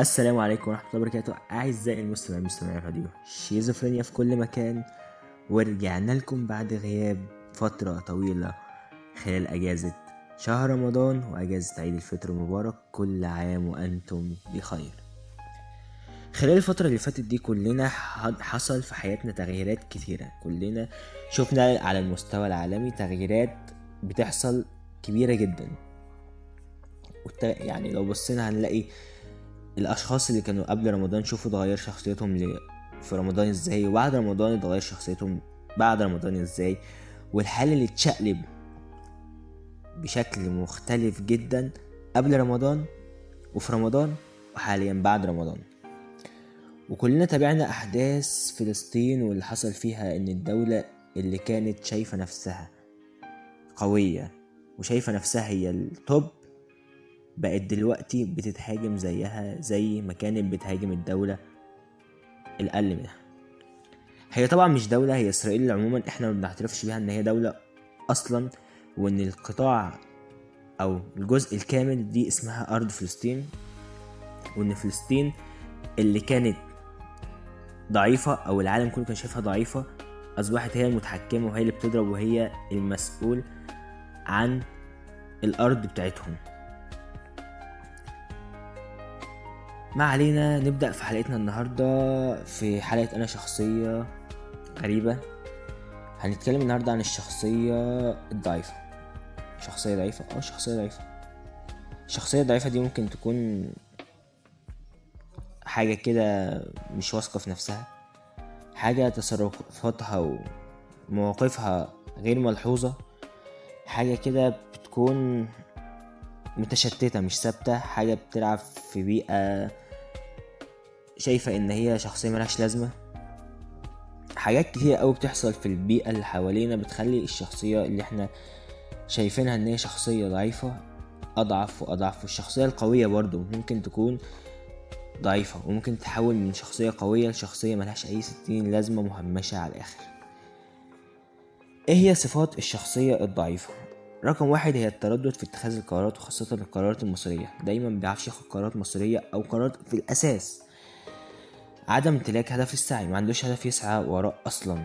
السلام عليكم ورحمة الله وبركاته. أعزائي المستمعين المستمعين الراديو شيزوفرينيا في كل مكان. ورجعنا لكم بعد غياب فترة طويلة خلال أجازة شهر رمضان وأجازة عيد الفطر المبارك. كل عام وأنتم بخير. خلال الفترة اللي فاتت دي كلنا حصل في حياتنا تغييرات كتيرة. كلنا شفنا على المستوى العالمي تغييرات بتحصل كبيرة جدا. يعني لو بصينا هنلاقي الأشخاص اللي كانوا قبل رمضان شوفوا اتغير شخصيتهم ل... في رمضان إزاي؟ وبعد رمضان اتغير شخصيتهم بعد رمضان إزاي؟ والحال اللي اتشقلب بشكل مختلف جدا قبل رمضان وفي رمضان وحاليا بعد رمضان. وكلنا تابعنا أحداث فلسطين واللي حصل فيها إن الدولة اللي كانت شايفة نفسها قوية وشايفة نفسها هي التوب بقت دلوقتي بتتهاجم زيها زي ما كانت بتهاجم الدولة الأقل منها. هي طبعا مش دولة هي إسرائيل عموما إحنا ما بنعترفش بيها إن هي دولة أصلا وإن القطاع أو الجزء الكامل دي اسمها أرض فلسطين وإن فلسطين اللي كانت ضعيفة أو العالم كله كان شايفها ضعيفة أصبحت هي المتحكمة وهي اللي بتضرب وهي المسؤول عن الأرض بتاعتهم. ما علينا نبدأ في حلقتنا النهاردة في حلقة أنا شخصية غريبة. هنتكلم النهاردة عن الشخصية الضعيفة. شخصية ضعيفة؟ آه شخصية ضعيفة. الشخصية الضعيفة دي ممكن تكون حاجة كده مش واثقة في نفسها. حاجة تصرفاتها ومواقفها غير ملحوظة. حاجة كده بتكون متشتتة مش ثابتة حاجة بتلعب في بيئة شايفة إن هي شخصية ملهاش لازمة. حاجات كتير أوي بتحصل في البيئة اللي حوالينا بتخلي الشخصية اللي إحنا شايفينها إن هي شخصية ضعيفة أضعف وأضعف والشخصية القوية برضو ممكن تكون ضعيفة وممكن تتحول من شخصية قوية لشخصية ملهاش أي ستين لازمة مهمشة على الآخر. إيه هي صفات الشخصية الضعيفة؟ رقم واحد هي التردد في اتخاذ القرارات وخاصة القرارات المصيرية. دايما مبيعرفش ياخد قرارات مصيرية أو قرارات في الأساس. عدم امتلاك هدف السعي ما عندوش هدف يسعى وراه أصلا.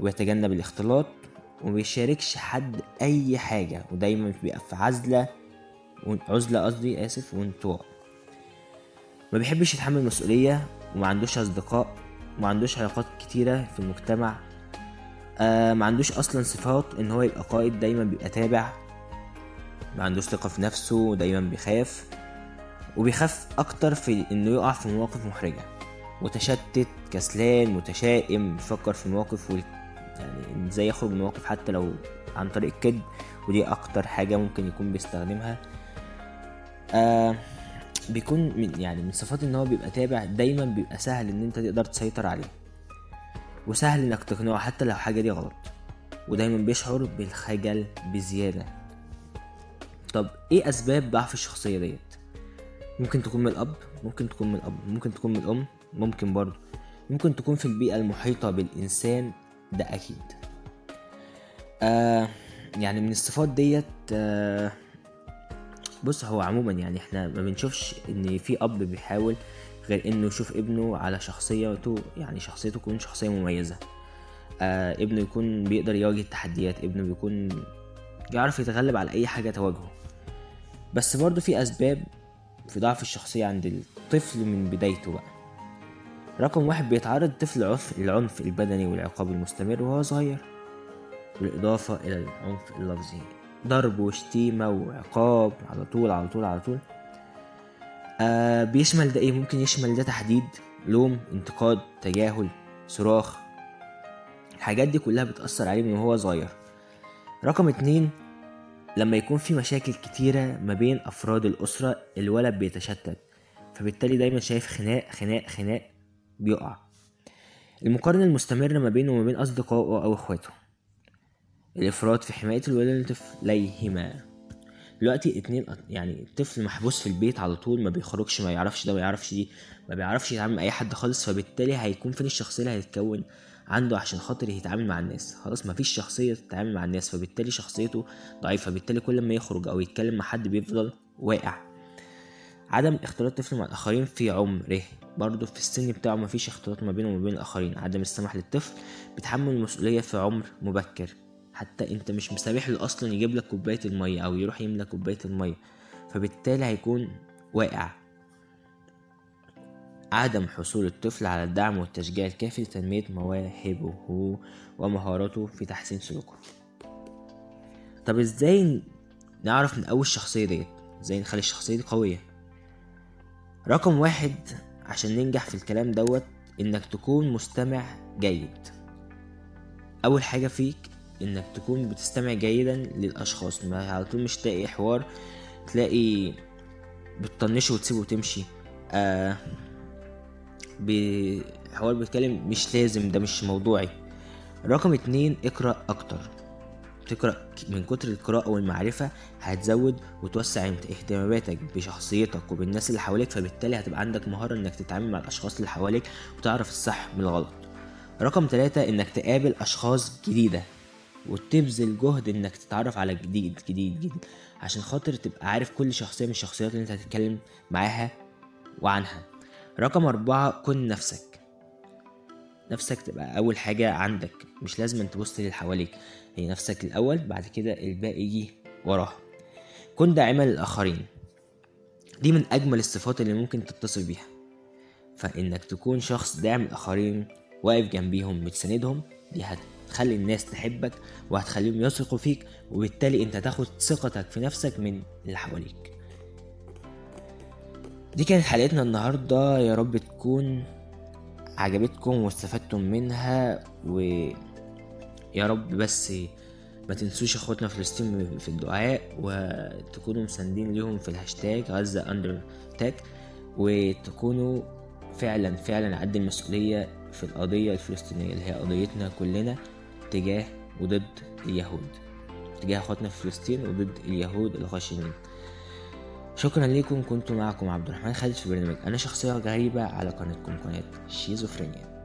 ويتجنب الاختلاط ومبيشاركش حد أي حاجة. ودايما بيبقى في عزلة عزلة قصدي آسف وانطواء. ما بيحبش يتحمل مسؤولية وما عندوش أصدقاء وما عندوش علاقات كتيرة في المجتمع. آه ما عندوش أصلا صفات إن هو يبقى قائد دايما بيبقى تابع. ما عندوش ثقة في نفسه دايما بيخاف. وبيخاف أكتر في إنه يقع في مواقف محرجة. متشتت كسلان متشائم بيفكر في المواقف وال... يعني إزاي يخرج من المواقف حتى لو عن طريق الكذب. ودي أكتر حاجة ممكن يكون بيستخدمها. آه بيكون من يعني من صفات إن هو بيبقى تابع دايما بيبقى سهل إن أنت تقدر تسيطر عليه. وسهل إنك تقنعه حتى لو حاجة دي غلط. ودايما بيشعر بالخجل بزيادة. طب إيه أسباب ضعف الشخصية ديت؟ ممكن تكون من الأب ممكن تكون من الأب ممكن تكون من الأم ممكن برضه. ممكن تكون في البيئة المحيطة بالإنسان ده أكيد. آه يعني من الصفات ديت آه بص هو عموما يعني إحنا ما بنشوفش إن في أب بيحاول غير إنه يشوف ابنه على شخصيته يعني شخصيته تكون شخصية مميزة. آه ابنه يكون بيقدر يواجه التحديات ابنه بيكون يعرف يتغلب على أي حاجة تواجهه. بس برضه في أسباب في ضعف الشخصية عند الطفل من بدايته بقى. رقم واحد بيتعرض الطفل للعنف العنف البدني والعقاب المستمر وهو صغير. بالإضافة إلى العنف اللفظي ضرب وشتيمة وعقاب على طول على طول على طول. آه بيشمل ده إيه؟ ممكن يشمل ده تحديد لوم انتقاد تجاهل صراخ. الحاجات دي كلها بتأثر عليه من وهو صغير. رقم اتنين لما يكون في مشاكل كتيرة ما بين أفراد الأسرة الولد بيتشتت فبالتالي دايما شايف خناق خناق خناق بيقع. المقارنة المستمرة ما بينه وما بين أصدقائه أو إخواته. الإفراط في حماية الولد لطفليهما دلوقتي اتنين يعني الطفل محبوس في البيت على طول ما بيخرجش ما يعرفش ده ما يعرفش دي ما بيعرفش يتعامل مع أي حد خالص فبالتالي هيكون فين الشخصية اللي هتتكون عنده عشان خاطر يتعامل مع الناس. خلاص ما فيش شخصية تتعامل مع الناس فبالتالي شخصيته ضعيفة بالتالي كل ما يخرج أو يتكلم مع حد بيفضل واقع. عدم اختلاط الطفل مع الآخرين في عمره برضه في السن بتاعه مفيش اختلاط ما بينه وما بين الآخرين. عدم السماح للطفل بتحمل المسؤولية في عمر مبكر. حتى انت مش مسامح له أصلا يجيب لك كوباية المية أو يروح يملى كوباية المية. فبالتالي هيكون واقع عدم حصول الطفل على الدعم والتشجيع الكافي لتنمية مواهبه ومهاراته في تحسين سلوكه. طب إزاي نعرف نقوي الشخصية ديت؟ إزاي نخلي الشخصية دي قوية؟ رقم واحد عشان ننجح في الكلام دوت إنك تكون مستمع جيد. أول حاجة فيك إنك تكون بتستمع جيدا للأشخاص. ما على طول مش تلاقي حوار تلاقي بتطنشه وتسيبه وتمشي. آه بحوار بيتكلم مش لازم ده مش موضوعي. رقم اتنين اقرأ أكتر. تقرأ من كتر القراءة والمعرفة هتزود وتوسع اهتماماتك بشخصيتك وبالناس اللي حواليك فبالتالي هتبقى عندك مهارة إنك تتعامل مع الأشخاص اللي حواليك وتعرف الصح من الغلط. رقم ثلاثة إنك تقابل أشخاص جديدة. وتبذل جهد إنك تتعرف على جديد جديد جديد عشان خاطر تبقى عارف كل شخصية من الشخصيات اللي أنت هتتكلم معاها وعنها. رقم أربعة كن نفسك. نفسك تبقى أول حاجة عندك. مش لازم تبص للي حواليك. هي نفسك الأول بعد كده الباقي يجي وراها. كن داعما للآخرين. دي من أجمل الصفات اللي ممكن تتصل بيها. فإنك تكون شخص داعم الآخرين واقف جنبيهم بتساندهم دي هتخلي الناس تحبك وهتخليهم يثقوا فيك وبالتالي انت تاخد ثقتك في نفسك من اللي حواليك. دي كانت حلقتنا النهاردة. يا رب تكون عجبتكم واستفدتم منها و يا رب بس ما تنسوش اخواتنا فلسطين في الدعاء وتكونوا مساندين ليهم في الهاشتاج غزة under attack وتكونوا فعلا فعلا قد المسؤولية في القضية الفلسطينية اللي هي قضيتنا كلنا. تجاه وضد اليهود تجاه اخواتنا في فلسطين وضد اليهود الغاشمين. شكرا لكم كنت معكم عبد الرحمن خالد في برنامج. أنا شخصية غريبة على قناتكم قناة شيزوفرينيا.